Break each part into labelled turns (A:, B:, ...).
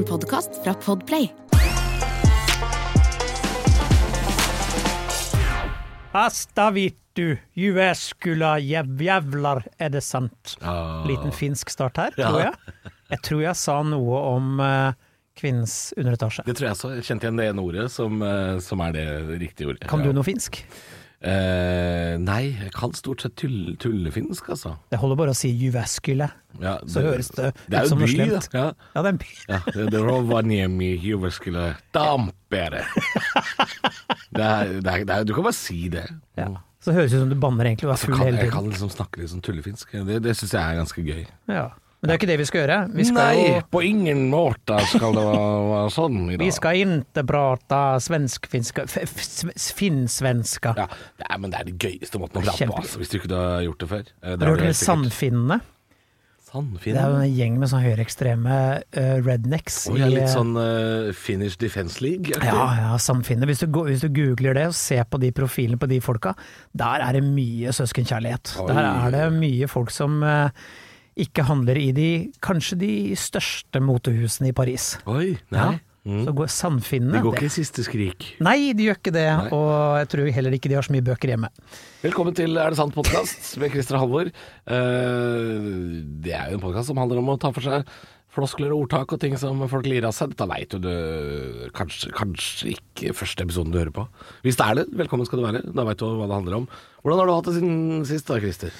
A: En podkast fra Podplay.
B: Hasta vittu, jueskula jævlar, er det sant? Liten finsk start her, tror jeg. Jeg tror jeg sa noe om eh, kvinnens underetasje.
C: Det tror jeg så. Jeg kjente igjen det ene ordet som, eh, som er det riktige ordet.
B: Kan du noe finsk?
C: Eh, nei, jeg kan stort sett tull, tullefinsk, altså.
B: Det holder bare å si Jyväskylä,
C: Ja,
B: så høres det
C: det
B: ut som noe slemt.
C: Ja.
B: Ja, det er en by.
C: Ja, det det Rovaniemi, Jyväskylä, Tampere. Det er, det er, er, du kan bare si det.
B: Ja. Så høres det ut som du banner egentlig og er full hele tiden.
C: jeg kan liksom snakke litt sånn tullefinsk. Det, det syns jeg er ganske gøy.
B: Ja. Men det er ikke det vi skal gjøre. Vi skal
C: Nei,
B: jo
C: på ingen måte skal det være, sånn i dag.
B: Vi skal ikke prate svensk-finska Finnsvenska.
C: ja, er, Men det er det gøyeste måten å prate på, altså, hvis du ikke har gjort det før. Eh, det
B: Har du hørt om. Sandfinnene?
C: Sandfinn?
B: Det er jo en gjeng med sånn høyreekstreme uh, rednecks.
C: Å, ja, litt
B: eh,
C: sånn uh, Finnish Defence League? er
B: Ja, ja, Sandfinne. Hvis hvis du googler det og ser på de profilene på de folka, der er det mye søskenkjærlighet.
C: Oi.
B: Der er det mye folk som eh, ikke handler i de kanskje de største motehusene i Paris.
C: Oi,
B: Ja.
C: nei. Mm.
B: Så går Sandfinnene
C: De går ikke i siste skrik.
B: Nei, de gjør ikke det,
C: Nei.
B: og jeg tror heller ikke de har så mye bøker hjemme.
C: Velkommen til Er det sant podkast med Christer Halvor. Uh, det er jo en podkast som handler om å ta for seg floskler og ordtak og ting som folk lirer av seg. Dette veit jo du kanskje, kanskje ikke første episoden du hører på. Hvis det er det, velkommen skal du være. Da veit du hva det handler om. Hvordan har du hatt det siden sist da, Christer?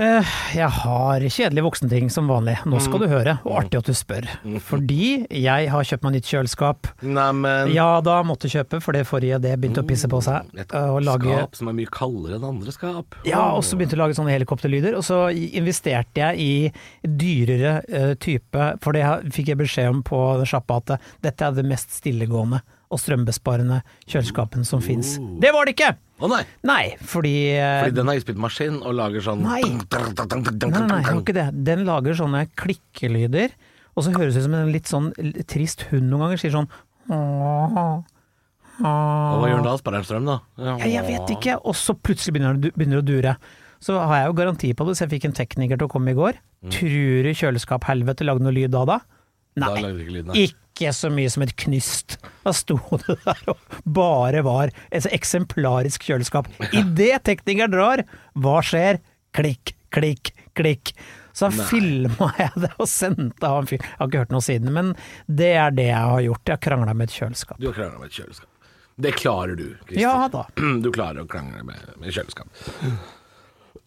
B: Eh, Jeg har kjedelige voksenting som vanlig. Nå skal du høre, og artig at du spør. Fordi jeg har kjøpt meg nytt kjøleskap.
C: Neimen
B: Ja da, måtte kjøpe, for det forrige det begynte å pisse på seg.
C: Et
B: Eh, Og lage,
C: skap som er mye kaldere enn andre skap.
B: ja, og så begynte å lage sånne helikopterlyder, og så investerte jeg i dyrere eh, type, for det fikk jeg beskjed om på sjappa at dette er det mest stillegående og strømbesparende kjøleskapene som fins. Det var det ikke!
C: Å nei!
B: Nei, fordi, eh,
C: Fordi den har isbitmaskin og lager sånn
B: Nei. Nei, nei, ikke det. Den lager sånne klikkelyder, og så høres det ut som en litt sånn trist hund noen ganger, sier sånn «Åh,
C: Og hva gjør den
B: åh».
C: da? Sparer den strøm, da?
B: Ja, jeg vet ikke, og så plutselig begynner det å dure. Så har jeg jo garanti på det, så jeg fikk en tekniker til å komme i går. Tror du kjøleskap-helvete lagde noe lyd da da? Nei,
C: da ikke lyd, nei.
B: ikke så mye som et knyst. Da sto det der og bare var et eksemplarisk kjøleskap. Idet teknikeren drar, hva skjer? Klikk, klikk, klikk. Så filma jeg det og sendte av en fyr. Jeg har ikke hørt noe siden, men det er det jeg har gjort. Jeg har krangla med et kjøleskap.
C: Du har krangla med et kjøleskap. Det klarer du, Christer.
B: Ja da.
C: Du klarer å krangle med, med kjøleskap.
B: Du,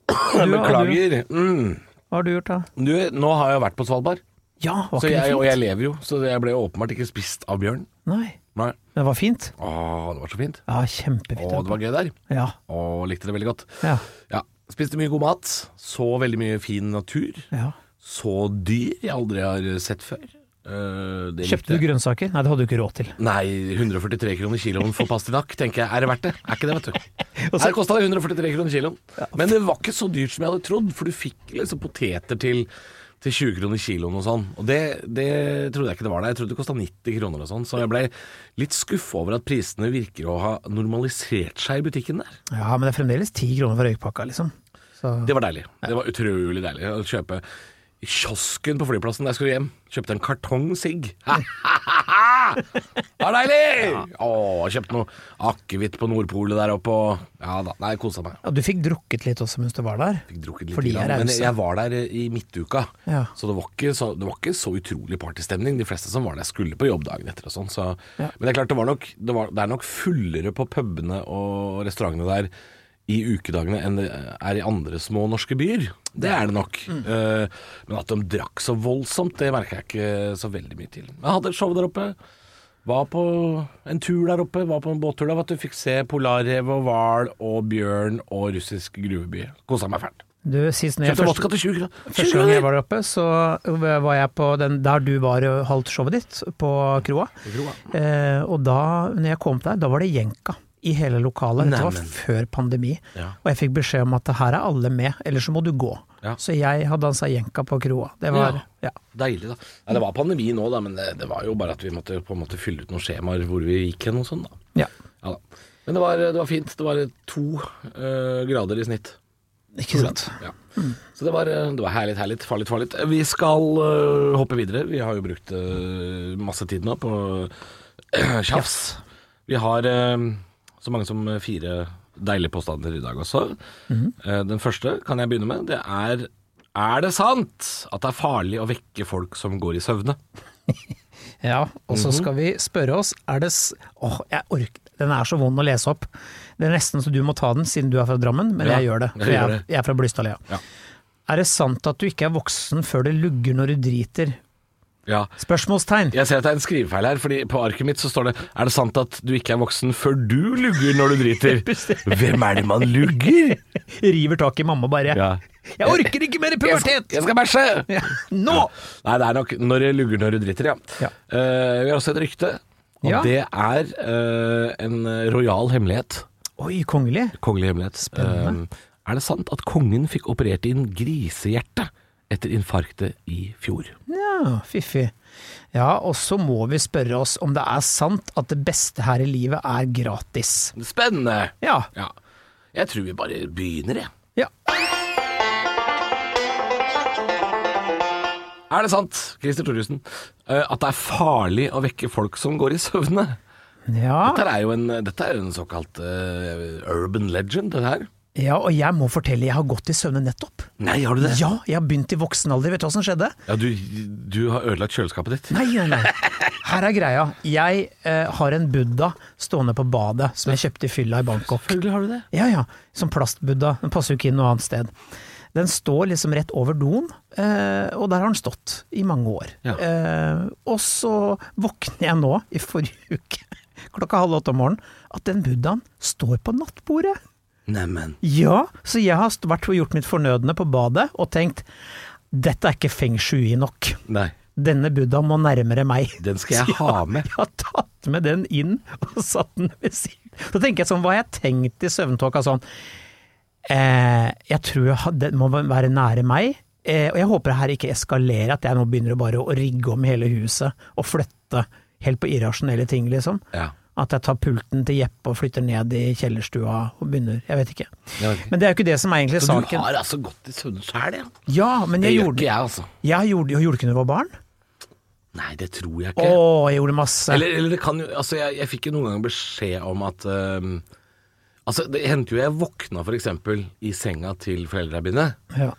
C: Beklager. Mm.
B: Hva har du gjort da?
C: Du, nå har jeg vært på Svalbard,
B: Ja, var
C: så
B: ikke
C: jeg,
B: det
C: og
B: fint?
C: jeg lever jo. Så jeg ble åpenbart ikke spist av bjørn.
B: Nei,
C: Nei.
B: det var fint.
C: Å, det var så fint.
B: Ja, kjempefint.
C: Å, det var gøy der.
B: Ja,
C: Å, likte det veldig godt.
B: ja,
C: Ja. Spiste mye god mat. Så veldig mye fin natur.
B: ja.
C: Så dyr jeg aldri har sett før. Eh, det
B: Kjøpte
C: likte
B: du
C: jeg.
B: grønnsaker? Nei, det hadde du ikke råd til.
C: Nei, 143 kroner kiloen for pastinakk, tenker jeg. Er det verdt det? Er ikke det, vet du. Her kosta det 143 kroner kiloen. Men det var ikke så dyrt som jeg hadde trodd, for du fikk liksom poteter til, til 20 kroner kiloen og sånn. Og det, det trodde jeg ikke det var der. Jeg trodde det kosta 90 kroner og sånn. Så jeg ble litt skuffa over at prisene virker å ha normalisert seg i butikken der.
B: Ja, men det er fremdeles 10 kroner for røykpakka, liksom. Så
C: Det var deilig. Det var utrolig deilig å kjøpe i kiosken på flyplassen da jeg skulle hjem. Kjøpte en kartong sigg. Det var deilig! Å, kjøpte noe akevitt på Nordpolet der oppe og Ja da. Nei, kosa meg.
B: ja, du fikk drukket litt også mens du var der?
C: Fikk drukket litt.
B: For de er
C: grann. Men jeg var der i midtuka,
B: Ja.
C: så, det var, ikke så det var ikke så utrolig partystemning. De fleste som var der, skulle på jobb dagen etter og sånn. Så.
B: Ja.
C: Men det er klart, det, var nok, det, var, det er nok fullere på pubene og restaurantene der i ukedagene enn det er i andre små norske byer. Det er det nok.
B: Mm.
C: Uh, men at de drakk så voldsomt, det merka jeg ikke så veldig mye til. Jeg hadde et show der oppe. Var på en tur der oppe, var på en båttur der. Du. Fikk se polarrev og hval og bjørn og russisk gruveby. Kosa meg fælt.
B: Du, sist når jeg
C: Kjøpte vodka til 20 kroner.
B: første gang jeg var der oppe, så var jeg på den der du var holdt showet ditt, på kroa.
C: Kroa.
B: Eh, og da når jeg kom der, da var det jenka i hele lokalet. Dette var før pandemi.
C: Ja.
B: Og jeg fikk beskjed om at her er alle med, ellers så må du gå.
C: Ja.
B: Så jeg har dansa jenka på kroa. Det var ja.
C: Deilig, da. Det var pandemi nå, da, men det, det var jo bare at vi måtte på en måte fylle ut noen skjemaer hvor vi gikk hen og sånn, da.
B: ja.
C: Ja, da. Men det var, det var fint. Det var to uh, grader i snitt.
B: Ikke sant.
C: Ja. Så det var, eh, det var herlig, herlig, farlig, farlig. Vi skal uh, hoppe videre. Vi har jo brukt uh, masse tid nå på uh, tjafs. Vi har så mange som fire deilige påstander i dag også. Eh, Den første kan jeg begynne med. Det er Er det sant at det er farlig å vekke folk som går i søvne?
B: Ja, og så skal vi spørre oss, er det. Åh, jeg orker Den er så vond å lese opp. Det er nesten så du må ta den, siden du er fra Drammen, men
C: Ja,
B: jeg gjør det. For jeg,
C: jeg,
B: er- jeg er fra Blystadlia.
C: Ja.
B: Er det sant at du ikke er voksen før det lugger når du driter?
C: Ja.
B: Spørsmålstegn.
C: Jeg ser at det er en skrivefeil her, fordi på arket mitt så står det Er det sant at du ikke er voksen før du lugger når du driter? Hvem er det man lugger?
B: River tak i mamma bare.
C: Ja.
B: Jeg orker ikke mer
C: Jeg skal,
B: pubertet!
C: jeg skal bæsje!
B: Nå!
C: Nei, det er nok når du lugger når du driter, ja.
B: Ja.
C: Uh, vi har også et rykte, og
B: Ja.
C: det er uh, en royal hemmelighet.
B: Oi, kongelig.
C: Kongelig hemmelighet.
B: Spennende.
C: Uh, er det sant at kongen fikk operert inn grisehjerte etter infarktet i fjor?
B: Ja, fiffig. Ja, og så må vi spørre oss om det er sant at det beste her i livet er gratis.
C: Spennende!
B: Ja.
C: Ja. Jeg tror vi bare begynner, jeg.
B: Ja.
C: Er det sant, Christer Thoresen, eh, at det er farlig å vekke folk som går i søvne?
B: Ja.
C: Dette er jo en, dette er jo en såkalt uh, urban legend, det her.
B: Ja, og jeg må fortelle, jeg har gått i søvne nettopp.
C: Nei, har du det?
B: Ja, jeg har begynt i voksen alder. Vet du hva som skjedde?
C: Ja, du, du har ødelagt kjøleskapet ditt.
B: Nei, nei, nei. Her er greia. Jeg eh, har en buddha stående på badet som jeg kjøpte i fylla i Bangkok.
C: Selvfølgelig har du det.
B: Ja ja, som plastbuddha. Den passer jo ikke inn noe annet sted. Den står liksom rett over doen, eh, og der har den stått i mange år.
C: Ja.
B: Eh, og så våkner jeg nå, i forrige uke, klokka halv åtte om morgenen, at den buddhaen står på nattbordet.
C: Neimen.
B: Ja, så jeg har vært og gjort mitt fornødne på badet og tenkt dette er ikke feng shui nok.
C: Nei.
B: Denne buddha må nærmere meg.
C: Den skal jeg ha med.
B: Jeg har tatt med den inn og satt den ved siden. Så tenker jeg sånn, hva har jeg tenkt i søvntåka sånn eh, Jeg tror jeg den må være nære meg, eh, og jeg håper det her ikke eskalerer, at jeg nå begynner bare å rigge om hele huset og flytte helt på irrasjonelle ting, liksom.
C: Ja.
B: At jeg tar pulten til Jeppe og flytter ned i kjellerstua og begynner, jeg vet ikke. Men det er jo ikke det som er egentlig
C: Så du har altså gått i søvne sjæl, ja?
B: Ja, men
C: Det
B: jeg
C: gjør
B: gjorde
C: ikke jeg, altså.
B: Jeg gjorde, jeg gjorde ikke når jeg var barn.
C: Nei, det tror jeg
B: Å,
C: ikke.
B: jeg gjorde masse.
C: Eller, eller det kan jo Altså, jeg, jeg fikk jo noen ganger beskjed om at ehm, Altså, det hendte jo jeg våkna eksempel i senga til foreldra mine.
B: Ja.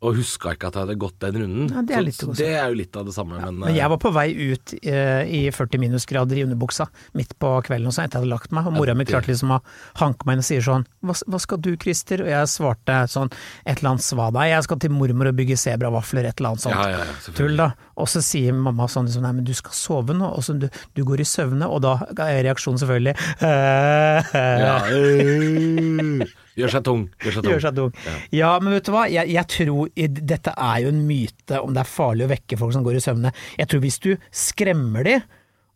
C: Og huska ikke at jeg hadde gått den runden.
B: Ja, det er
C: Så- det er jo litt av det samme, men,
B: Men jeg var på vei ut eh, i 40 minusgrader i underbuksa midt på kvelden og sånn, etter jeg hadde lagt meg, og mora mi klarte liksom å hanke meg inn og sier sånn hva, hva skal du Christer? Og jeg svarte sånn et eller annet svada, jeg skal til mormor og bygge sebravafler, et eller annet sånt.
C: Ja, ja, ja.
B: Tull da. Og så sier mamma sånn liksom, nei men du skal sove nå, og så du, du går i søvne, og da er reaksjonen selvfølgelig
C: ja, øh, Gjør seg tung. Gjør seg tung.
B: Gjør seg tung. Ja. men vet du hva, jeg, jeg tror Dette er jo en myte om det er farlig å vekke folk som går i søvne. Jeg tror hvis du skremmer de,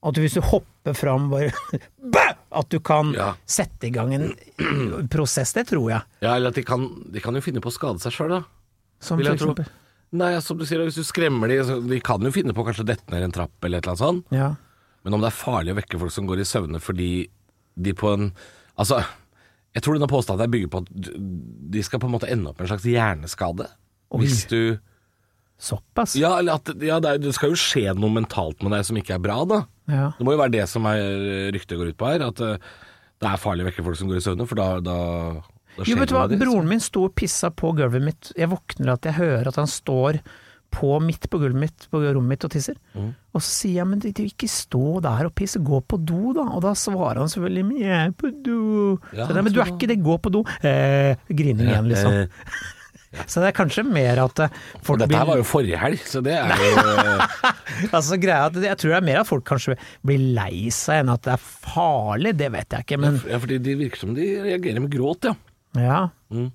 B: at hvis du hopper fram bare! At du kan
C: Ja.
B: sette i gang en prosess, det tror jeg.
C: Ja, eller at de kan, de kan jo finne på å skade seg sjøl, da.
B: Som
C: Vil
B: for
C: jeg tro. Nei, som du sier, hvis du skremmer de, så de kan jo finne på kanskje å dette ned en trapp eller et eller annet sånt.
B: Ja.
C: Men om det er farlig å vekke folk som går i søvne fordi de på en Altså, jeg tror denne påstanden er bygger på at de skal på en måte ende opp med en slags hjerneskade.
B: Oi.
C: Hvis du
B: Såpass?
C: Ja, at ja, det, er, det skal jo skje noe mentalt med deg som ikke er bra, da.
B: Ja.
C: Det må jo være det som er ryktet går ut på her. At eh, det er farlig å vekke folk som går i søvne, for da, da, da
B: Jo,
C: skjer
B: vet du hva, broren min sto og pissa på gulvet mitt. Jeg våkner at jeg hører at han står på midt på gulvet mitt, på rommet mitt og tisser.
C: Mm.
B: Og så sier jeg, men du, du, ikke stå der og pisse, gå på do da. Og da svarer han selvfølgelig, men jeg er på do.
C: Ja,
B: så men du er ikke det, gå på do. Eh, grining igjen, liksom.
C: Eh,
B: Så det er kanskje mer at eh, folk
C: Dette her var jo forrige helg, så det er jo eh,
B: Altså greia at Jeg tror det er mer at folk kanskje blir lei seg enn at det er farlig, det vet jeg ikke, men
C: Ja, fordi de virker som de reagerer med gråt, ja.
B: Ja.
C: Mm.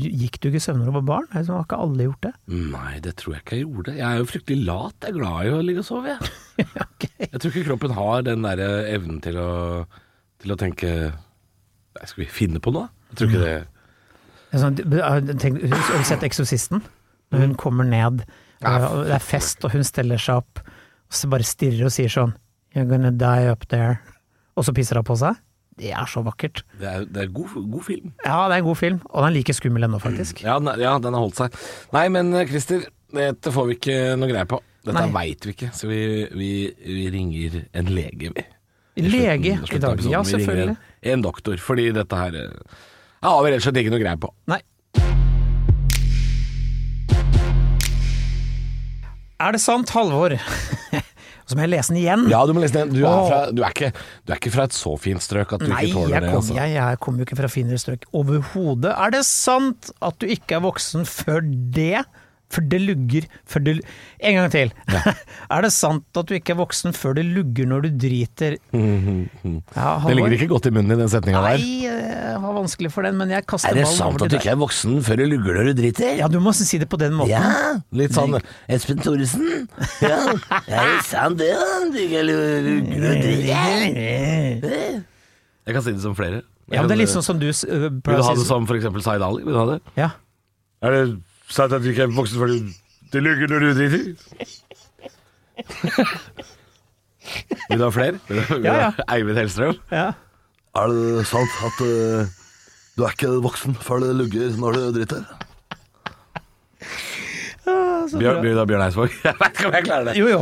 B: Gikk du ikke i søvne da du var barn? Har ikke alle gjort det?
C: Nei, det tror jeg ikke jeg gjorde. Jeg er jo fryktelig lat. Jeg er glad i å ligge og sove, jeg.
B: okay.
C: Jeg tror ikke kroppen har den der evnen til å, til å tenke Skal vi finne på noe? Jeg tror ikke det
B: Det Sånn, tenk, har du sett 'Eksorsisten'? Når hun kommer ned, og det er fest, og hun steller seg opp, og så bare stirrer og sier sånn 'You're gonna die up there', og så pisser hun på seg? Det er så vakkert.
C: Det er, det er god, god film.
B: Ja, det er en god film, og den er like skummel ennå, faktisk.
C: Ja, den, er- ja, den har holdt seg. Nei, men eh, Christer, dette får vi ikke noe greie på. Dette veit vi ikke, så vi, vi, vi ringer en lege, vi.
B: Lege i dag. Ja, selvfølgelig.
C: En, en doktor, fordi dette her eh, ja, har vi rett og slett ikke noe greie på.
B: Nei. Er det sant, Halvor? Så må jeg lese den igjen.
C: Ja, du må lese den. Du er, fra, du er, ikke, du er ikke fra et så fint strøk at du
B: Nei,
C: ikke tåler
B: jeg
C: det.
B: Nei,
C: Altså.
B: jeg, jeg kommer jo ikke fra finere strøk overhodet. Er det sant at du ikke er voksen før det? For det lugger før det En gang til. er det sant at du ikke er voksen før det lugger når du driter? Ja,
C: Det ligger ikke godt i munnen i den setninga der.
B: Nei, jeg har vanskelig for den, men jeg kaster ballen.
C: Er det sant at du ikke er voksen før du lugger når du driter?
B: Ja, du må si det på den måten.
C: Ja, litt sånn Espen Thoresen. Ja, er det sant det, da? Du ikke lugger når du driter? Jeg kan si det som flere.
B: Ja, men det er litt sånn som du uh,
C: Vil du ha det som for eksempel Zaid Ali? Vil du ha det?
B: Ja.
C: Er det sant at du ikke er voksen før du, du lugger når du driter? Vil du ha flere? Du,
B: Ja, ja.
C: Eivind Hellstrøm?
B: ja.
A: Er det sant at uh, du er ikke voksen før det lugger når du driter?
B: Ja,
C: Bjørn,
B: bra.
C: Bjørn, Bjørn Eidsvåg? Jeg vet ikke om jeg klarer det.
B: Jo, jo.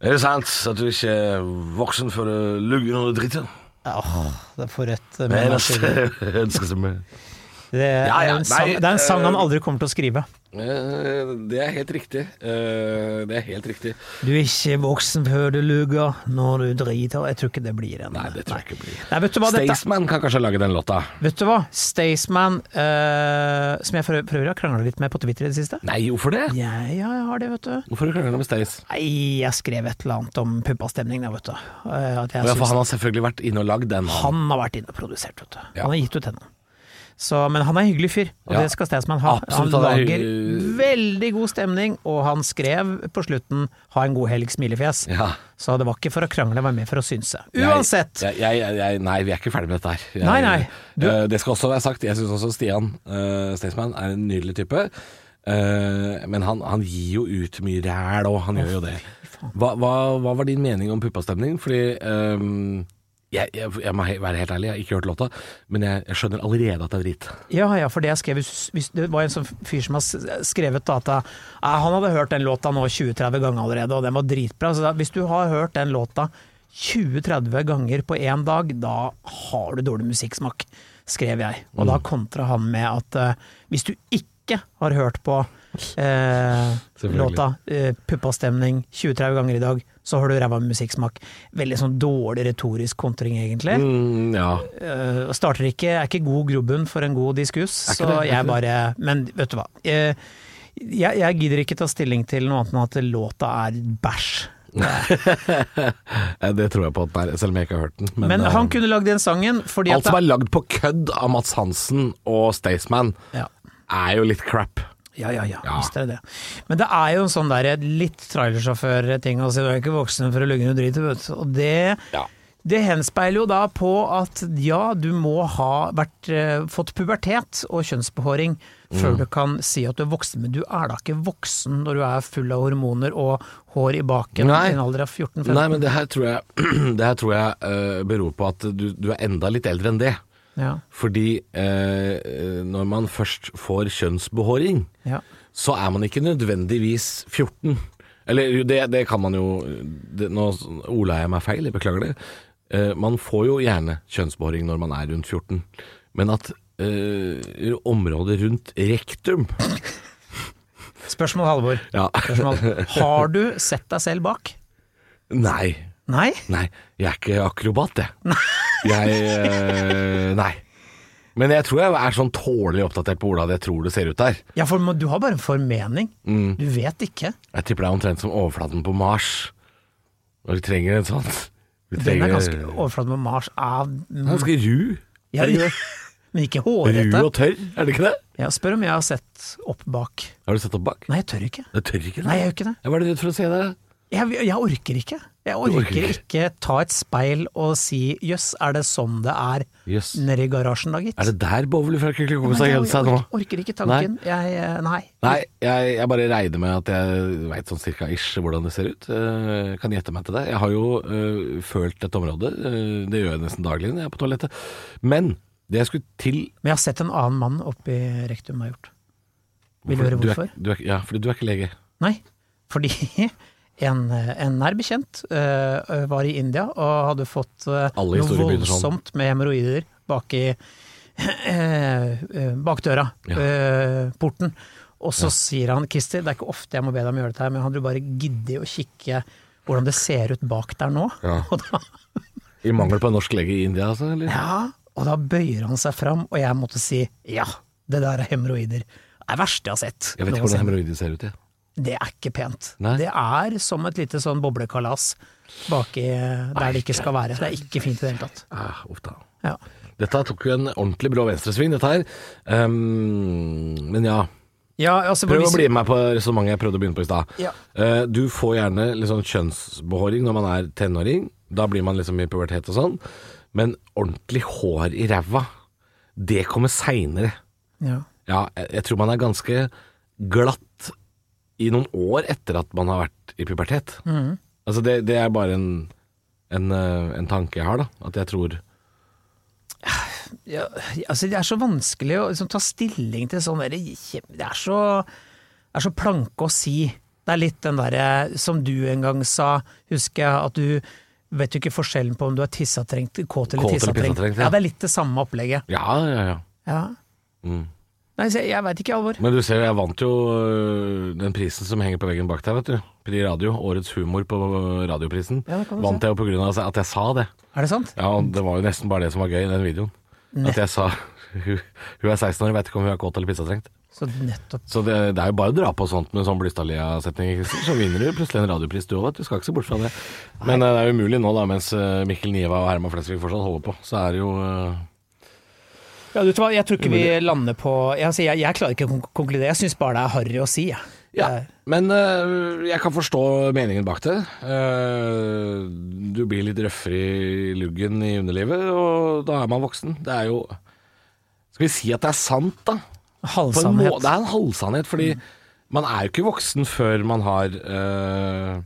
C: Er det sant at du ikke er voksen før du lugger når du driter?
B: Åh, det er for rett uh,
C: er
B: menneske.
C: eneste ønsket som er
B: Det er,
C: Ja, ja,
B: en sang,
C: nei,
B: det er en sang han
C: eh,
B: aldri kommer til å skrive.
C: Eh, Det er helt riktig. Eh, Det er helt riktig.
B: Du er ikke voksen før du luger når du driter. Jeg tror ikke det blir en
C: Nei, det tror jeg ikke blir.
B: Nei, hva
C: Staysman kan kanskje lage den låta.
B: Vet du hva? Staysman, uh, som jeg for å krangla litt med på Twitter i det siste.
C: Nei, hvorfor det?
B: Ja, ja, jeg har det, vet du.
C: Hvorfor har du krangla med Stays?
B: Nei, jeg skrev et eller annet om puppastemning, da, vet du.
C: For han har selvfølgelig vært inne og lagd den. han.
B: har vært inne og produsert, vet du. Han har gitt ut henne. Så, men han er en hyggelig fyr, og
C: Ja.
B: det skal Staysman ha.
C: Absolutt,
B: han
C: er
B: lager veldig god stemning, og han skrev på slutten 'ha en god helg, smilefjes'.
C: Ja.
B: Så det var ikke for å krangle, det var mer for å synse. Uansett!
C: Jeg, jeg, jeg, nei, vi er ikke ferdig med dette her.
B: Nei, nei. Du-
C: eh, det skal også være sagt, jeg syns også Stian uh, Staysman er en nydelig type. Uh, men han, han gir jo ut mye ræl, og han gjør jo det. Hva, hva, hva var din mening om puppastemning? Fordi ehm, jeg, jeg, jeg må være helt ærlig, jeg har ikke hørt låta, men jeg, jeg skjønner allerede at det er dritt.
B: Ja, ja, for det jeg skrev hvis, hvis Det var en sånn fyr som har skrevet da at eh, han hadde hørt den låta nå 20-30 ganger allerede, og den var dritbra. Så da, hvis du har hørt den låta 20-30 ganger på én dag, da har du dårlig musikksmak, skrev jeg. Og da kontra han med at eh, hvis du ikke har hørt på eh, låta eh, 'Puppastemning' 20-30 ganger i dag, så har du ræva musikksmak. Veldig sånn dårlig retorisk kontring, egentlig.
C: Mm, ja.
B: uh, starter ikke, er ikke god grobunn for en god diskuss,
C: Er
B: så
C: det,
B: jeg bare Men vet du hva. Uh, jeg, jeg gidder ikke ta stilling til noe annet enn at låta er bæsj.
C: Det tror jeg på at det er, selv om jeg ikke har hørt den. Men,
B: Men
C: eh,
B: han kunne lagd den sangen fordi
C: alt som er lagd på kødd av Mats Hansen og Staysman,
B: ja.
C: er jo litt crap.
B: Ja, ja, ja,
C: Ja.
B: visst er det det. Men det er jo en sånn der litt trailersjåfør-ting å si du er ikke voksen for å lugge noe drit, vet du. Og det,
C: Ja.
B: det henspeiler jo da på at ja, du må ha vært, eh, fått pubertet og kjønnsbehåring
C: Mm.
B: før du kan si at du er voksen, men du er da ikke voksen når du er full av hormoner og hår i baken
C: Nei.
B: i en alder av 14-15.
C: Nei, men det her tror jeg, det her tror jeg uh, beror på at du, du er enda litt eldre enn det.
B: Ja,
C: Fordi eh, når man først får kjønnsbehåring,
B: ja.
C: så er man ikke nødvendigvis 14. Eller det, det kan man jo det, Nå ola jeg meg feil, jeg beklager det. Eh, man får jo gjerne kjønnsbehåring når man er rundt 14, men at eh, området rundt rektum
B: Spørsmål, Halvor.
C: Ja.
B: Spørsmål. Har du sett deg selv bak?
C: Nei.
B: Nei?
C: Nei, jeg er ikke akrobat, jeg. Jeg eh, Nei. Men jeg tror jeg er sånn tålelig oppdatert på hvordan jeg tror det ser ut der.
B: Ja, for du har bare en formening.
C: Mm.
B: Du vet ikke.
C: Jeg tipper det er omtrent som overflaten på Mars. Og vi trenger en sånn Vi
B: Den er ganske overflaten på Mars av
C: ganske ru.
B: ja,
C: Er det ikke
B: hårete.
C: Ru og tørr, er det ikke det?
B: Ja, spør om jeg har sett opp bak.
C: Har du sett opp bak?
B: Nei, jeg tør ikke.
C: Jeg tør ikke det.
B: Nei, jeg gjør ikke det.
C: Jeg var redd for å se det.
B: Jeg, jeg orker ikke. Jeg orker,
C: orker ikke.
B: ikke ta et speil og si jøss, er det sånn det er
C: yes.
B: nede i garasjen da, gitt?
C: Er det der Bowley fra Kykkeli har
B: jeg
C: gjemt seg nå?
B: orker, orker ikke tanken. Jeg, eh, nei.
C: Nei, jeg, jeg bare regner med at jeg veit sånn cirka ish hvordan det ser ut. Eh, kan gjette meg til det. Jeg har jo eh, følt dette området. det gjør jeg nesten daglig når jeg er på toalettet. Men det jeg skulle til
B: Men jeg har sett en annen mann oppi rektum har gjort. Vil du høre
C: er-
B: hvorfor?
C: Du er, ja, fordi du er ikke lege.
B: Nei, fordi en, en nær bekjent uh, var i India og hadde fått
C: uh,
B: noe
C: sånn.
B: voldsomt med hemoroider bak i uh, øh, bakdøra,
C: Ja.
B: porten. Og så sier han Christer, det er ikke ofte jeg må be deg om å gjøre dette, her, men hadde du bare giddet å kikke hvordan det ser ut bak der nå?
C: Ja. I mangel på en norsk lege i India, altså? Eller?
B: ja, og da bøyer han seg fram, og jeg måtte si ja, det der er hemoroider. Det er det verste jeg har sett.
C: Jeg vet ikke hvordan hemoroider ser ut, jeg.
B: Det er ikke pent.
C: Nei.
B: Det er som et lite sånn boblekalas baki der det ikke skal være. Det er ikke fint i det hele tatt.
C: Ah.
B: Ja.
C: Dette tok jo en ordentlig brå venstresving, dette her. Um, men ja,
B: Ja, altså,
C: prøv å bli med på resonnementet jeg prøvde å begynne på i stad.
B: Ja.
C: Uh, du får gjerne sånn kjønnsbehåring når man er tenåring. Da blir man liksom i pubertet og sånn. Men ordentlig hår i ræva, det kommer seinere.
B: Ja.
C: Jeg tror man er ganske glatt i noen år etter at man har vært i pubertet.
B: Mm.
C: Altså det, det er bare en, en, eh, en tanke jeg har, da. At jeg tror
B: Ja, altså, det er så vanskelig å liksom, ta stilling til sånn derre Det er så, er så planke å si. Det er litt den derre som du en gang sa, husker jeg, at du vet jo ikke forskjellen på om du er tissatrengt, kåt eller tissatrengt.
C: ja.
B: Ja, det er litt det samme opplegget.
C: Ja, ja, ja.
B: Ja.
C: Mm.
B: Nei, jeg, jeg veit ikke, Alvor.
C: Men du ser, jeg vant jo øh, den prisen som henger på veggen bak deg, vet du. Pri Radio. Årets humor på radioprisen.
B: Ja, det kan
C: vant jeg jo av at jeg sa det.
B: Er det sant?
C: Ja, det var jo nesten bare det som var gøy i den videoen. At jeg sa hun, hun er 16 år, vet ikke om hun er kåt eller pissatrengt.
B: Så nettopp.
C: Så det, det er jo bare å dra på sånt med sånn Blystadlia-setning, så vinner du plutselig en radiopris du òg, vet du. Skal ikke se bort fra det. Men Nei. det er umulig nå, da, mens øh, Mikkel Niva og Herman Flesvig fortsatt holder på. Så er det jo øh,
B: Ja, du jeg tror ikke vi lander på Jeg, jeg, jeg klarer ikke å konkludere, jeg syns bare det er harry å si, jeg.
C: Ja, men øh, jeg kan forstå meningen bak det. Uh, du blir litt røffere i luggen i underlivet, og da er man voksen. Det er jo Skal vi si at det er sant, da?
B: Halvsannhet.
C: det er en halvsannhet, fordi man er jo ikke voksen før man har eh,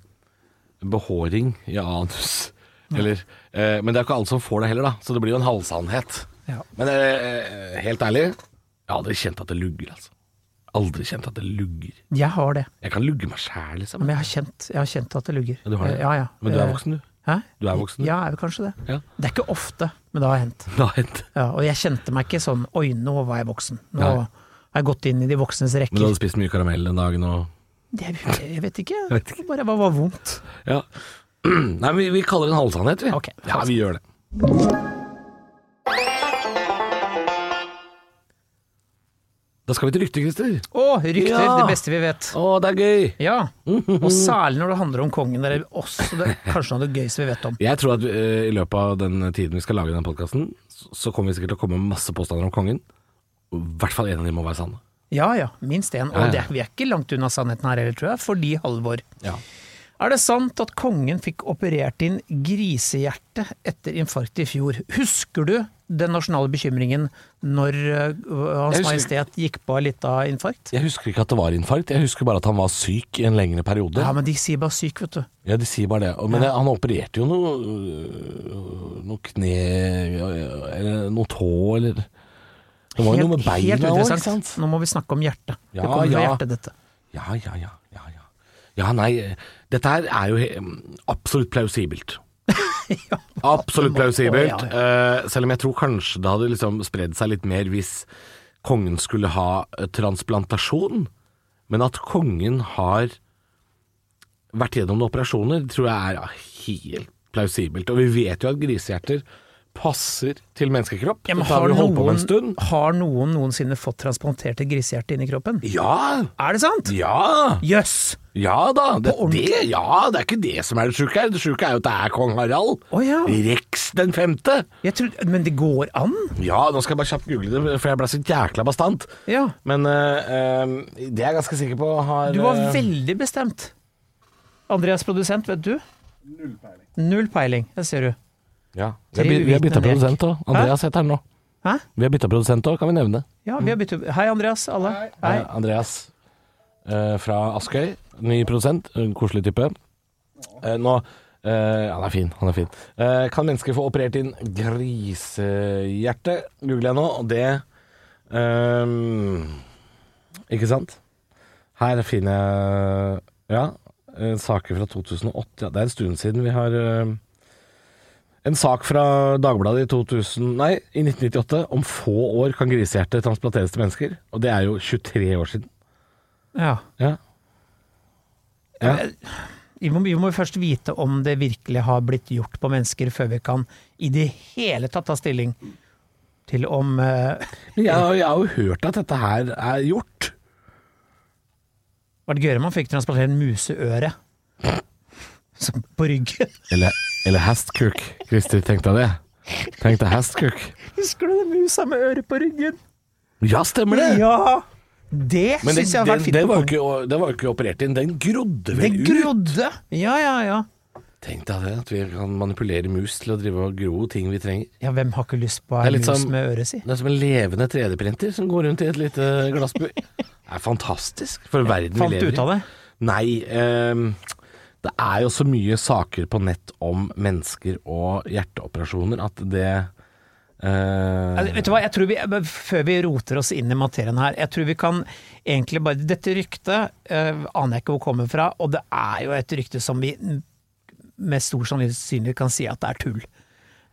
C: behåring i anus. Eller, eh, men det er ikke alle som får det heller, da, så det blir jo en halvsannhet.
B: Ja.
C: Men eh, helt ærlig, jeg har aldri kjent at det lugger, altså. Aldri kjent at det lugger.
B: Jeg har det,
C: Jeg kan lugge meg sjæl, liksom.
B: men jeg har kjent, jeg har kjent at det lugger.
C: Ja, du har det?
B: Ja, ja.
C: Men du er
B: Eh,
C: voksen, du.
B: Hæ?
C: Du er voksen, du.
B: Ja, jeg er vel kanskje det.
C: Ja.
B: Det er ikke ofte, men det har hendt.
C: Det har hendt.
B: Ja, og jeg kjente meg ikke sånn Oi, nå var jeg voksen. Nå
C: Nei.
B: har jeg gått inn i de voksnes rekker.
C: Men du hadde spist mye karamell den dagen og
B: Jeg, jeg vet ikke.
C: Jeg vet ikke.
B: Bare var, var vondt.
C: Ja. Nei, men vi, vi kaller det en halvsannhet, vi.
B: Okay.
C: ja, vi gjør det. Da skal vi til rykter, Christer.
B: Å, rykter!
C: Ja.
B: Det beste vi vet.
C: Å, det er gøy!
B: Ja, og særlig når det handler om kongen. Det er også det, kanskje noe av det gøyeste vi vet om.
C: Jeg tror at eh, i løpet av den tiden vi skal lage den podkasten, så, så kommer vi sikkert til å komme med masse påstander om kongen. I hvert fall en av dem må være sanne.
B: Ja ja, minst én. Og det, vi er ikke langt unna sannheten her heller, tror jeg, fordi Halvor.
C: Ja.
B: Er det sant at kongen fikk operert inn grisehjerte etter infarkt i fjor? Husker du den nasjonale bekymringen når uh, Hans
C: husker-
B: Majestet gikk på litt av infarkt?
C: Jeg husker ikke at det var infarkt, jeg husker bare at han var syk i en lengre periode.
B: Ja, men de sier bare syk, vet du.
C: Ja, de sier bare det. Men Men han opererte jo noe, øh, noe kne Eller noe tå, eller Det var jo noe med beina òg, ikke sant?
B: Nå må vi snakke om hjertet.
C: Ja,
B: det kommer fra hjertet, dette.
C: Ja, ja, ja. ja, ja. Ja, nei, dette her er jo absolutt plausibelt. Absolutt plausibelt.
B: Ja,
C: ja. selv om jeg tror kanskje det hadde liksom spredd seg litt mer hvis kongen skulle ha eh, transplantasjon. Men at kongen har vært gjennom noen operasjoner, tror jeg er helt plausibelt. Og vi vet jo at grisehjerter passer til menneskekropp.
B: Ja, men
C: Dette har
B: har,
C: vi holdt på med en
B: noen,
C: stund.
B: har noen noensinne fått transplantert et grisehjerte inn i kroppen?
C: Ja!
B: Er det sant?
C: Ja!
B: Jøss!
C: Ja da, det, det, ja, det er ikke det som er det sjuke her. Det sjuke er jo at det er kong Harald.
B: Oh, ja.
C: Rex den femte.
B: Jeg tror, men det går an?
C: Ja, nå skal jeg bare kjapt google det, for jeg ble så jækla bastant.
B: Ja.
C: Men uh, det er jeg ganske sikker på har
B: Du var
C: eh,
B: veldig bestemt. Andreas produsent, vet du? Null peiling. Null peiling, det ser du.
C: Ja. Vi har, vi har bytta produsent òg. Andreas heter han nå.
B: Hæ?
C: Vi har bytta produsent òg, kan vi nevne.
B: Ja, vi har byttet Hei, Andreas. Alle. Hei.
C: Hei. Andreas eh, fra Askøy. Ny produsent. En koselig type. Eh, nå eh, Han er fin, han er fin. Eh, kan mennesker få operert inn grisehjerte? Googler jeg nå, og det ehm, Ikke sant? Her finner jeg Ja, eh, saker fra 2008. Ja, det er en stund siden vi har eh, en sak fra Dagbladet i 2000, nei, i 1998 om få år kan grisehjerte transplanteres til mennesker. Og det er jo 23 år siden.
B: Ja.
C: Ja. ja.
B: Vi må, vi må først vite om det virkelig har blitt gjort på mennesker, før vi kan i det hele tatt ta stilling til om
C: uh, jeg, har- jeg har jo hørt at dette her er gjort.
B: Var det gøyere man fikk transplantert en museøre? På ryggen.
C: Eller, eller hestkuk. Christer, tenk deg det. Tenk deg hestkuk.
B: Husker du den musa med øre på ryggen?
C: Ja, stemmer det!
B: Ja! Det
C: Men den,
B: syns jeg har vært fint.
C: den, var jo ikke, den var jo ikke operert inn, den grodde
B: vel
C: vel ut.
B: grodde! Ja, ja, ja.
C: Tenk deg det, at vi kan manipulere mus til å drive og gro ting vi trenger.
B: Ja, hvem har ikke lyst på
C: Det er
B: ei
C: litt
B: mus
C: som-
B: med øre si?
C: Det er som en levende 3D-printer som går rundt i et lite glassbur. Det er fantastisk for verden
B: Fant
C: vi
B: du
C: lever
B: ut av det?
C: Nei, ehm, det er jo så mye saker på nett om mennesker og hjerteoperasjoner at det Uh,
B: Altså, Vet du hva, jeg tror vi, Før vi roter oss inn i materien her, jeg tror vi kan egentlig bare Dette ryktet uh, aner jeg ikke hvor kommer fra, og det er jo et rykte som vi med stor sannsynlighet kan si at det er tull.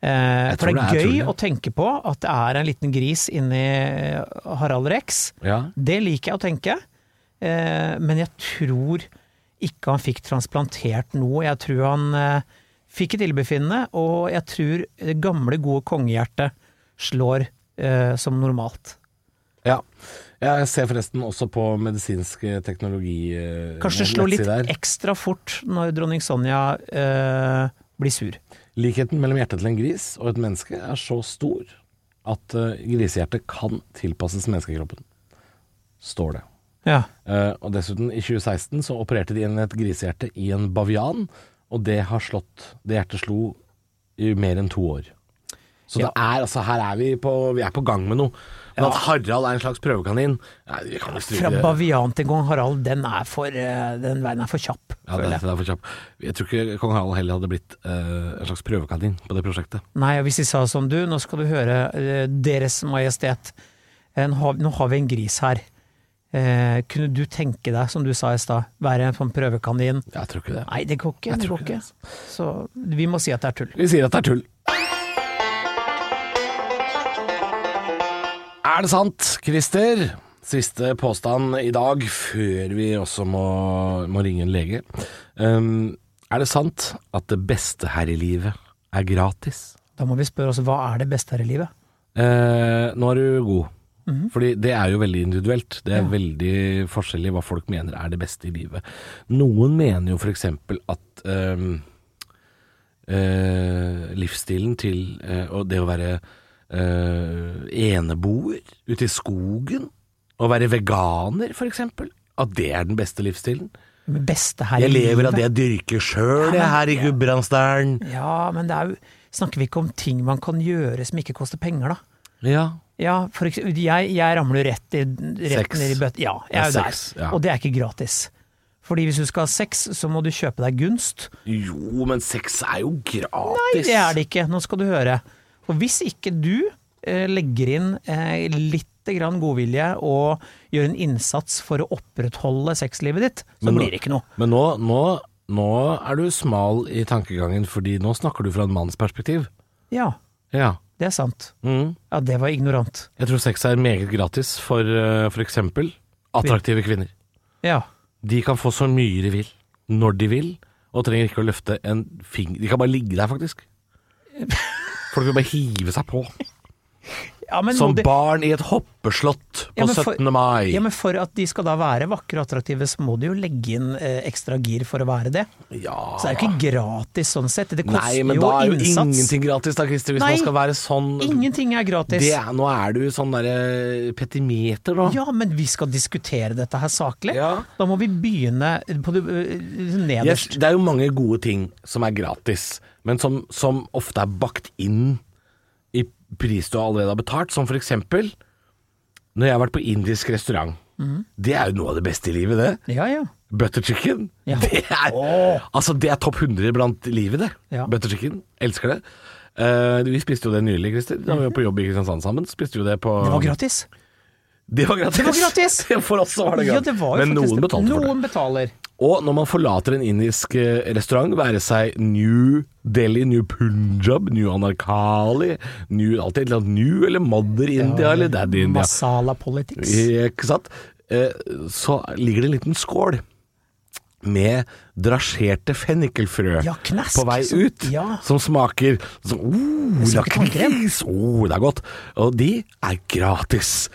B: Uh, for det er,
C: det er
B: gøy
C: tull, ja.
B: å tenke på at det er en liten gris inni Harald Rex.
C: Ja.
B: Det liker jeg å tenke, men jeg tror ikke han fikk transplantert noe. Jeg tror han eh, fikk et illebefinnende, og jeg tror det gamle, gode kongehjertet slår eh, som normalt.
C: ja. Jeg ser forresten også på medisinsk teknologi eh,
B: Kanskje slår litt ekstra fort når dronning Sonja eh, blir sur.
C: Likheten mellom hjertet til en gris og et menneske er så stor at uh, grisehjertet kan tilpasses menneskekroppen. Står det.
B: Ja.
C: Uh, og dessuten, i 2016 så opererte de inn et grisehjerte i en bavian, og det har slått Det hjertet slo i mer enn to år. Så
B: Ja.
C: det er altså Her er vi på, vi er på gang med noe. Men at Harald er en slags prøvekanin Nei, vi kan jo
B: Fra bavian til kong Harald, den er for eh, Den veien er for kjapp,
C: Ja, det, er for kjapp. Jeg tror ikke kong Harald heller hadde blitt uh, en slags prøvekanin på det prosjektet.
B: Nei, og hvis de sa som du, nå skal du høre Deres Majestet, nå har, nå har vi en gris her. Eh, kunne du tenke deg, som du sa i stad, være en sånn prøvekanin?
C: Jeg tror ikke det.
B: Nei, det går ikke. Det går
C: ikke.
B: Så vi må si at det er tull.
C: Vi sier at det er tull. Er det sant, Christer? Siste påstand i dag, før vi også må, må ringe en lege. Um, er det sant at det beste her i livet er gratis?
B: Da må vi spørre oss hva er det beste her i livet?
C: Eh, nå er du god. Fordi det er jo veldig individuelt. Det er veldig forskjellig hva folk mener er det beste i livet. Noen mener jo f.eks. at ehm, eh, livsstilen til eh, og det å være eh, eneboer ute i skogen, å være veganer f.eks., at det er den beste livsstilen. Jeg lever av det jeg dyrker sjøl, ja, her i Gudbrandsdalen.
B: Ja, men det er jo Snakker vi ikke om ting man kan gjøre som ikke koster penger, da?
C: Ja.
B: Ja, for eksempel, jeg, jeg ramler rett, i, rett ned i bøtta. Ja, jeg er jo der.
C: ja.
B: Og det er ikke gratis. Fordi hvis du skal ha sex, så må du kjøpe deg gunst.
C: Jo, men sex er jo gratis.
B: Nei, det er det ikke. Nå skal du høre. For hvis ikke du eh, legger inn eh, litt grann godvilje og gjør en innsats for å opprettholde sexlivet ditt, så
C: nå-
B: blir det ikke noe.
C: Men nå, nå, nå er du smal i tankegangen, fordi nå snakker du fra en manns perspektiv.
B: Ja,
C: Ja.
B: Det er sant.
C: Mm.
B: Ja, det var ignorant.
C: Jeg tror sex er meget gratis for uh, f.eks. attraktive kvinner.
B: Ja.
C: De kan få så mye de vil, når de vil, og trenger ikke å løfte en finger. De kan bare ligge der, faktisk. Folk vil bare hive seg på.
B: Ja, men
C: som
B: det-
C: barn i et hoppeslott på
B: Ja, for-
C: 17. mai.
B: Ja, men for at de skal da være vakre og attraktive, så må de jo legge inn eh, ekstra gir for å være det.
C: Ja.
B: Så det er jo ikke gratis sånn sett. Det koster
C: Nei, men
B: jo
C: da er jo
B: innsats.
C: ingenting gratis, da, Christer. Hvis
B: Nei,
C: man skal være sånn
B: Ingenting er gratis.
C: det er, Nå er du sånn derre petimeter, nå.
B: Ja, men vi skal diskutere dette her saklig.
C: Ja.
B: Da må vi begynne på det øh,
C: Yes, det er jo mange gode ting som er gratis, men som, som ofte er bakt inn pris du allerede har betalt, som for eksempel når jeg har vært på indisk restaurant.
B: Mm.
C: Det er jo noe av det beste i livet, det.
B: Ja, ja.
C: Butter chicken.
B: Ja.
C: Det er, altså, det er topp 100 blant livet, det.
B: Ja.
C: Butter chicken. Elsker det. Uh, vi spiste jo det nylig, Christer. Da vi var på jobb i Kristiansand sammen. Spiste jo det på
B: Det var gratis.
C: Det var gratis!
B: Det var gratis!
C: For oss så var det
B: Ja,
C: gratis.
B: det var
C: Men noen
B: betalte
C: betalte for det.
B: Betaler.
C: Og når man forlater en indisk eh, restaurant, være seg New Delhi, New Punjab, New Anarkali, New, alltid et eller annet New eller Mother India eller Daddy India,
B: Masala politics.
C: ikke sant? Eh, så ligger det en liten skål med drasjerte fennikelfrø
B: Ja, knask,
C: på vei ut,
B: ja.
C: som smaker sånn, oh, lakris, oh, det er godt. Og de er gratis.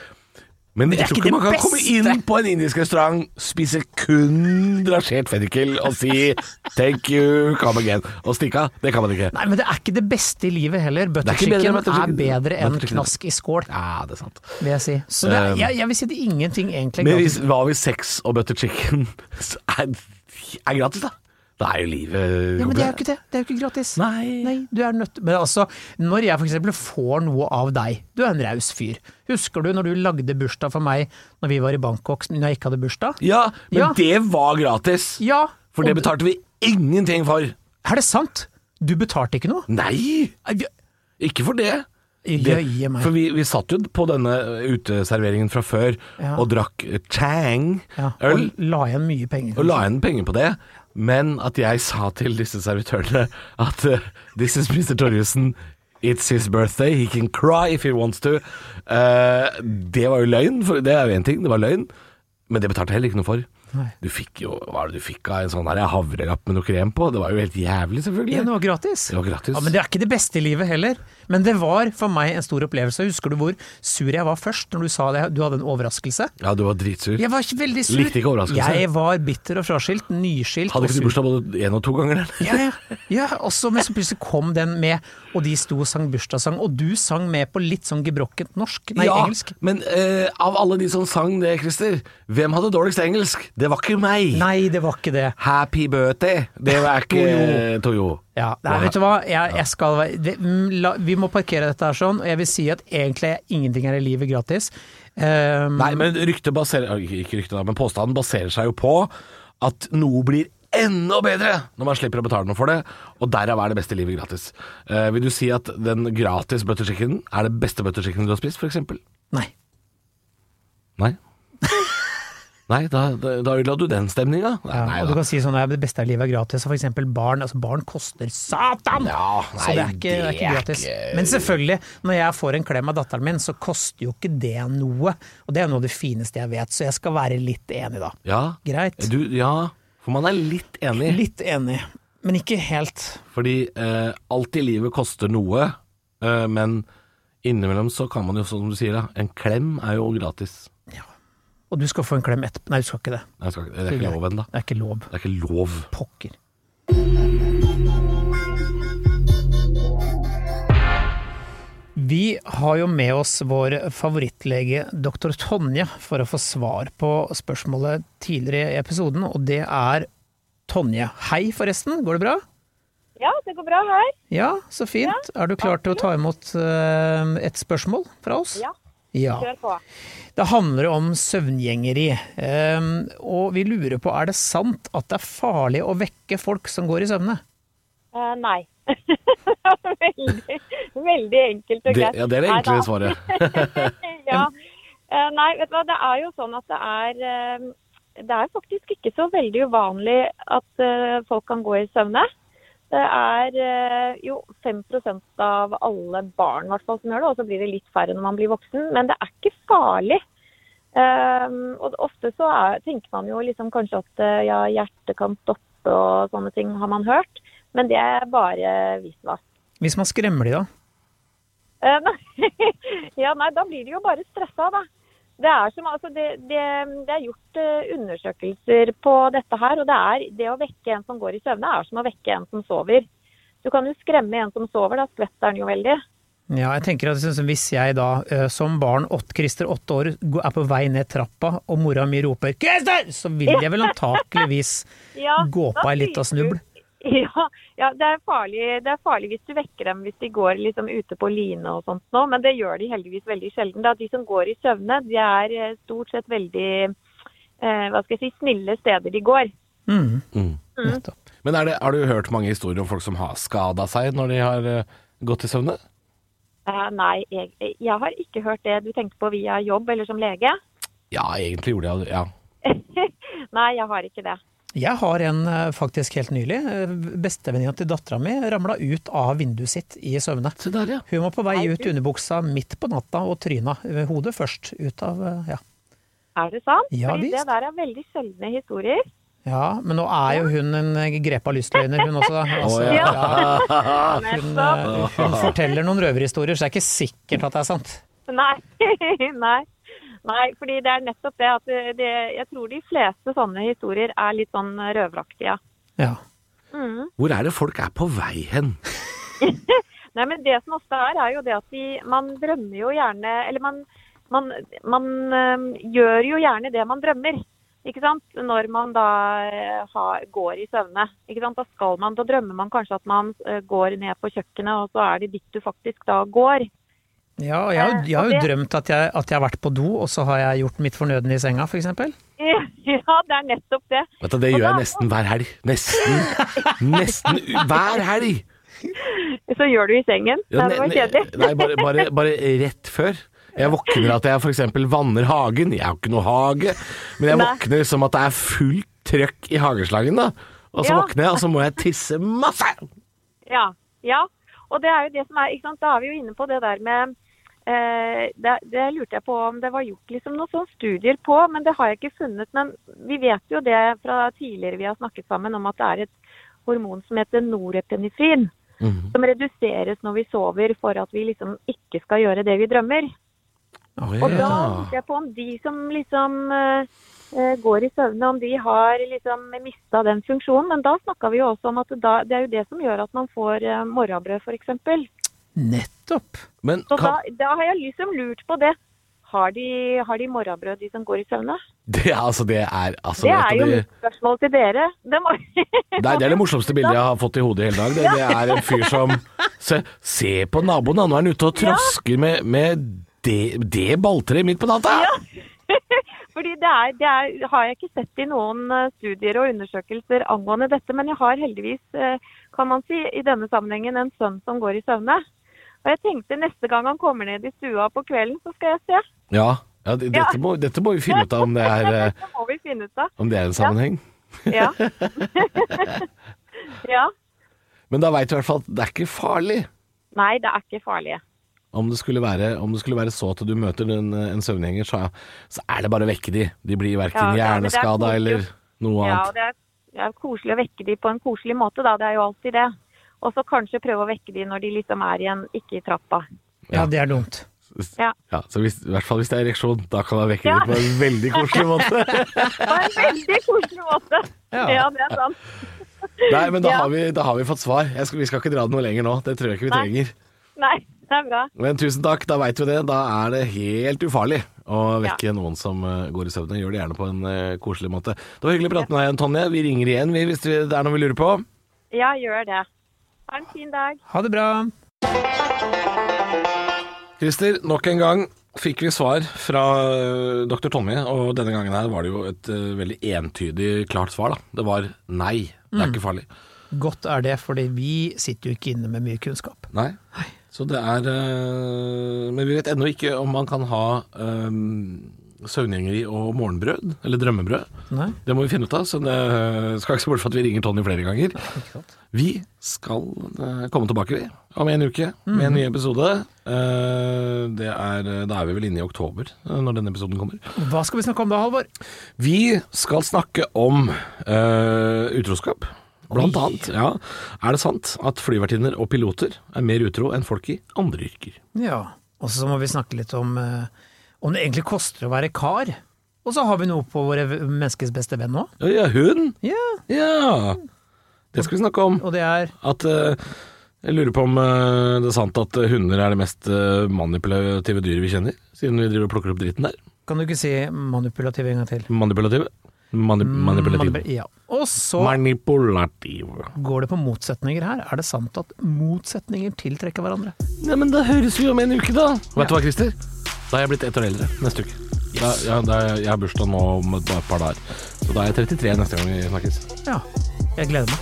C: Men jeg tror
B: ikke
C: man
B: kan
C: kan komme inn på en indisk restaurant, spise kun drasjert fennikel og si 'thank you, come again' og stikke av. Det kan man ikke.
B: Nei, men det er ikke det beste i livet heller. Butter
C: er
B: chicken er bedre enn knask i skål,
C: Ja, det er sant.
B: vil jeg si. Så det er,
C: Um,
B: jeg, jeg vil si det er ingenting egentlig
C: Men hvis, hva hvis sex og butter chicken er, er gratis, da? Da er jo livet
B: Ja, men det er jo ikke det. Det er jo ikke gratis.
C: Nei.
B: du er nødt Men altså, når jeg eksempel får noe av deg, du er en raus fyr. Husker du når du lagde bursdag for meg når vi var i Bangkok, når jeg ikke hadde bursdag?
C: Ja, men
B: Ja.
C: det var gratis.
B: Ja.
C: For det betalte vi ingenting for.
B: Er det sant? Du betalte ikke noe?
C: Nei, ikke for det. Det, for vi, vi satt jo på denne uteserveringen fra før
B: Ja.
C: og drakk Chang
B: Ja, og la igjen mye penger.
C: og la igjen penger på det. Men at jeg sa til disse servitørene at uh, this is Mr. Torjussen, it's his birthday, he can cry if he wants to. Uh, det var jo løgn, det er jo én ting, det var løgn. Men det betalte jeg heller ikke noe for.
B: Nei.
C: Du fikk jo Hva er det du fikk av en sånn her havrelapp med noe krem på? Det var jo helt jævlig, selvfølgelig.
B: Ja, det var gratis.
C: Det var gratis.
B: Ja, Men det er ikke det beste i livet heller. Men det var for meg en stor opplevelse. Husker du hvor sur jeg var først når du sa det? Du hadde en overraskelse?
C: Ja, du var dritsur.
B: Jeg var ikke veldig sur.
C: Likte ikke overraskelse.
B: Jeg var bitter og fraskilt, nyskilt
C: Hadde ikke du bursdag både én og to ganger? eller?
B: Ja, ja. ja også, men så plutselig kom den med, og de sto og sang bursdagssang, og du sang med på litt sånn gebrokkent norsk, nei,
C: ja,
B: engelsk.
C: Men uh, av alle de som sang det, Christer, hvem hadde dårligst engelsk? Det var ikke meg.
B: Nei, det var ikke det.
C: Happy birthday. Det var ikke Toyo.
B: Ja, nei, vet du hva, jeg, jeg skal det, mm, la, Vi må parkere dette her sånn, og jeg vil si at egentlig ingenting er i livet gratis. Um,
C: Nei, men ryktet baserer Ikke ryktet, men påstanden baserer seg jo på at noe blir enda bedre når man slipper å betale noe for det, og derav er det beste livet gratis. Uh, vil du si at den gratis butterchickenen er det beste butterchickenen du har spist, f.eks.?
B: Nei.
C: Nei? Nei, da, da, ødela du den stemninga.
B: Ja, og du kan si sånn at det beste av livet er gratis, og for eksempel barn. Altså barn koster satan!
C: Ja,
B: så det er ikke, det er ikke gratis. Men selvfølgelig, når jeg får en klem av datteren min, så koster jo ikke det noe. Og det er noe av det fineste jeg vet, så jeg skal være litt enig da.
C: Ja,
B: Greit.
C: du, ja, for man er litt enig.
B: Litt enig, men ikke helt.
C: Fordi eh, alt i livet koster noe, eh, men innimellom så kan man jo, som du sier, da, en klem er jo gratis.
B: Og du skal få en klem etterpå. Nei, du skal ikke det.
C: Nei, skal, ikke- det er ikke lov ennå.
B: Det er ikke lov.
C: Det er ikke lov.
B: Pokker. Vi har jo med oss vår favorittlege dr. Tonje for å få svar på spørsmålet tidligere i episoden, og det er Tonje. Hei forresten, går det bra?
D: Ja, det går bra her.
B: Ja, så fint. Er du klar til å ta imot eh, et spørsmål fra oss?
D: Ja,
B: Ja.
D: kjør på.
B: Det handler om søvngjengeri, eh, og vi lurer på er det sant at det er farlig å vekke folk som går i søvne?
D: Uh, nei. veldig, veldig enkelt og
C: Det, ja, det er det enkle svaret.
D: ja. Eh, nei, vet du hva, det er jo sånn at det er eh, Det er faktisk ikke så veldig uvanlig at folk kan gå i søvne. Det er eh, jo 5 av alle barn hvert fall som gjør det, og så blir det litt færre når man blir voksen. Men det er ikke farlig. Um, og ofte så er, tenker man jo liksom kanskje at eh, ja, hjertet kan stoppe og sånne ting, har man hørt. Men det er bare visvas.
B: Hvis man skremmer de da?
D: Uh, nei, ja, nei, da blir de jo bare stressa, da. Det er, som, altså, det, det, det er gjort eh, undersøkelser på dette her, og det, er, det å vekke en som går i søvne, er som å vekke en som sover. Du kan jo skremme en som sover, da skvetter han jo veldig.
B: Ja, jeg tenker at sånn Hvis jeg da eh, som barn, Christer åtte år, er på vei ned trappa, og mora mi roper 'Christer!', så vil jeg vel antakeligvis
D: Ja,
B: gå på ei lita
D: du. Ja, ja det, er farlig, det er farlig hvis du vekker dem hvis de går liksom ute på line og sånt nå, men det gjør de heldigvis veldig sjelden. Da. De som går i søvne, de er eh, stort sett veldig eh, hva skal jeg si, snille steder de går.
B: Mm,
C: Mm.
B: Mm.
C: Men er det, har du hørt mange historier om folk som har skada seg når de har eh, gått i søvne?
D: Eh, nei, jeg, jeg har ikke hørt det du tenkte på via jobb eller som lege.
C: Ja, egentlig gjorde jeg det. Ja.
D: nei, jeg har ikke det.
B: Jeg har en eh, faktisk helt nylig. eh, Bestevenninna til dattera mi ramla ut av vinduet sitt i søvne.
C: Der, ja.
B: Hun var på vei ut underbuksa midt på natta og tryna hodet først. Ut av eh, ja.
D: Er det sant?
B: Ja,
D: Fordi
B: visst.
D: det der er veldig sjeldne historier.
B: ja, men nå er jo hun en grepa lystløgner, hun også. Altså,
C: ja.
B: hun, hun forteller noen røverhistorier, så det er ikke sikkert at det er sant.
D: Nei. nei. Nei, fordi det er nettopp det at det, det, jeg tror de fleste sånne historier er litt sånn røveraktige.
B: Ja.
D: Mm.
C: Hvor er det folk er på vei hen?
D: Nei, men det som ofte er, er jo det at de, man drømmer jo gjerne Eller man, man, man øh, gjør jo gjerne det man drømmer. Ikke sant? Når man da øh, har, går i søvne. Ikke sant? Da skal man, da drømmer man kanskje at man øh, går ned på kjøkkenet, og så er det dit du faktisk da går.
B: Ja, jeg, har jo- jeg har jo drømt at jeg, at jeg har vært på do, og så har jeg gjort mitt fornødne i senga, f.eks.
D: Ja, det er nettopp det.
C: Vet du, Det gjør
D: da-
C: jeg nesten hver helg. Nesten. Nesten hver helg!
D: Så gjør du i sengen.
C: Ja,
D: det var kjedelig.
C: Nei, bare, bare, bare rett før. Jeg våkner at jeg f.eks. vanner hagen. Jeg har ikke noe hage, men jeg våkner som at det er fullt trøkk i hageslangen. da Og så
D: Ja.
C: våkner jeg, og så må jeg tisse masse!
D: Ja, ja. Og det er jo det som er, ikke sant, da er vi jo inne på det der med eh, det, det lurte jeg på om det var gjort liksom noen sånne studier på, men det har jeg ikke funnet. Men vi vet jo det fra tidligere vi har snakket sammen om at det er et hormon som heter norepenifin,
C: Mhm.
D: Som reduseres når vi sover for at vi liksom ikke skal gjøre det vi drømmer. Og da
C: Ja.
D: lurte jeg på om de som liksom eh, eh, går i søvne, om de har liksom mista den funksjonen. Men da snakka vi jo også om at da, det er jo det som gjør at man får uh, morrabrød, f.eks.
B: Nettopp.
C: Men
D: Så da,
C: kan,
D: da har jeg liksom lurt på det. Har de, har de morrabrød, de som går i søvne?
C: det, altså, det er altså,
D: Det er jo
C: det,
D: mitt spørsmål til dere. Det må...
C: Nei, det er det morsomste bildet jeg har fått i hodet i hele dag. Det, det er en fyr som Se, se på naboen, da. Nå er han ute og trasker med, med det, det balltreet midt på natta!
D: Fordi det, er, det er, har jeg ikke sett i noen eh, studier og undersøkelser angående dette, men jeg har heldigvis, eh, kan man si, i denne sammenhengen en sønn som går i søvne. Og jeg tenkte neste gang han kommer ned i stua på kvelden, så skal jeg se.
C: Ja, ja dette, dette, må, dette må vi finne ut av om det er, eh,
D: Dette må vi finne ut av.
C: om det er en sammenheng.
D: Ja. ja.
C: Men da veit du i hvert fall at det er ikke farlig.
D: Nei, det er ikke farlig.
C: Om det skulle være, om det skulle være så at du møter en, en søvngjenger, så, så er det bare å vekke de. De blir verken
D: Ja, ja, er
C: hjerneskada eller noe
D: Ja,
C: annet.
D: det er, det er koselig å vekke de på en koselig måte, da. Det er jo alltid det. Og så kanskje prøve å vekke de når de liksom er igjen, ikke i trappa.
B: Ja, det er dumt.
D: Ja.
C: Ja, så hvis, I hvert fall hvis det er ereksjon, da kan man vekke
D: Ja.
C: de på en veldig koselig måte.
D: På en veldig koselig måte.
B: Ja.
D: Ja, det er sant.
C: Nei, men da,
D: Ja.
C: har vi, da har vi fått svar. Jeg skal, vi skal ikke dra det noe lenger nå. Det tror jeg ikke vi
D: Nei.
C: trenger.
D: Nei, det er bra.
C: Men tusen takk, da veit vi det. Da er det helt ufarlig å vekke noen som eh, går i søvne. Gjør det gjerne på en uh, koselig måte. Det var hyggelig å prate med deg igjen, Tonje. Vi ringer igjen vi, hvis det er noe vi lurer på.
D: Ja, gjør det. Ha en fin dag.
B: Ha det bra.
C: Christer, nok en gang fikk vi svar fra øh, dr. Tommy, og denne gangen her var det jo et øh, veldig entydig klart svar. da. Det var nei, det er ikke farlig.
B: Godt er det, fordi vi sitter jo ikke inne med mye kunnskap.
C: Nei. Så det er øh, Men vi vet ennå ikke om man kan ha øh, søvngjengeri og morgenbrød, eller drømmebrød.
B: Nei,
C: Det må vi finne ut av, så det skal ikke se bort fra at vi ringer Tony flere ganger. Vi skal øh, komme tilbake vi, om en uke med en ny episode. Eh, det er, da er vi vel inne i oktober øh, når denne episoden kommer.
B: Hva skal vi snakke om da, Halvor?
C: Vi skal snakke om uh, utroskap. Blant annet, ja. Er det sant at flyvertinner og piloter er mer utro enn folk i andre yrker?
B: Ja. Og så må vi snakke litt om eh, om det egentlig koster å være kar. Og så har vi noe på våre menneskes beste venn òg.
C: Ja, hund?
B: Ja.
C: Ja. Det skal vi snakke om.
B: Og det er
C: At uh, Jeg lurer på om uh, det er sant at eh, hunder er det mest uh, manipulative dyret vi kjenner, siden vi driver og plukker opp dritten der.
B: Kan du ikke si manipulativ en gang til?
C: Manipulative. Mani manipulativ.
B: Manipul- Ja. Og så
C: Manipulativ.
B: går det på motsetninger her. Er det sant at motsetninger tiltrekker hverandre?
C: Ja, men da høres vi om en uke, da. Vet du hva, Christer? Da er jeg blitt ett år eldre neste uke. Da, ja, da er, jeg har bursdag nå om et par dager. Så da er jeg 33 neste gang vi snakkes.
B: Ja. Jeg gleder meg.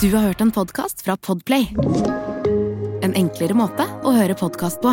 E: Du har hørt en podkast fra Podplay. En enklere måte å høre podkast på.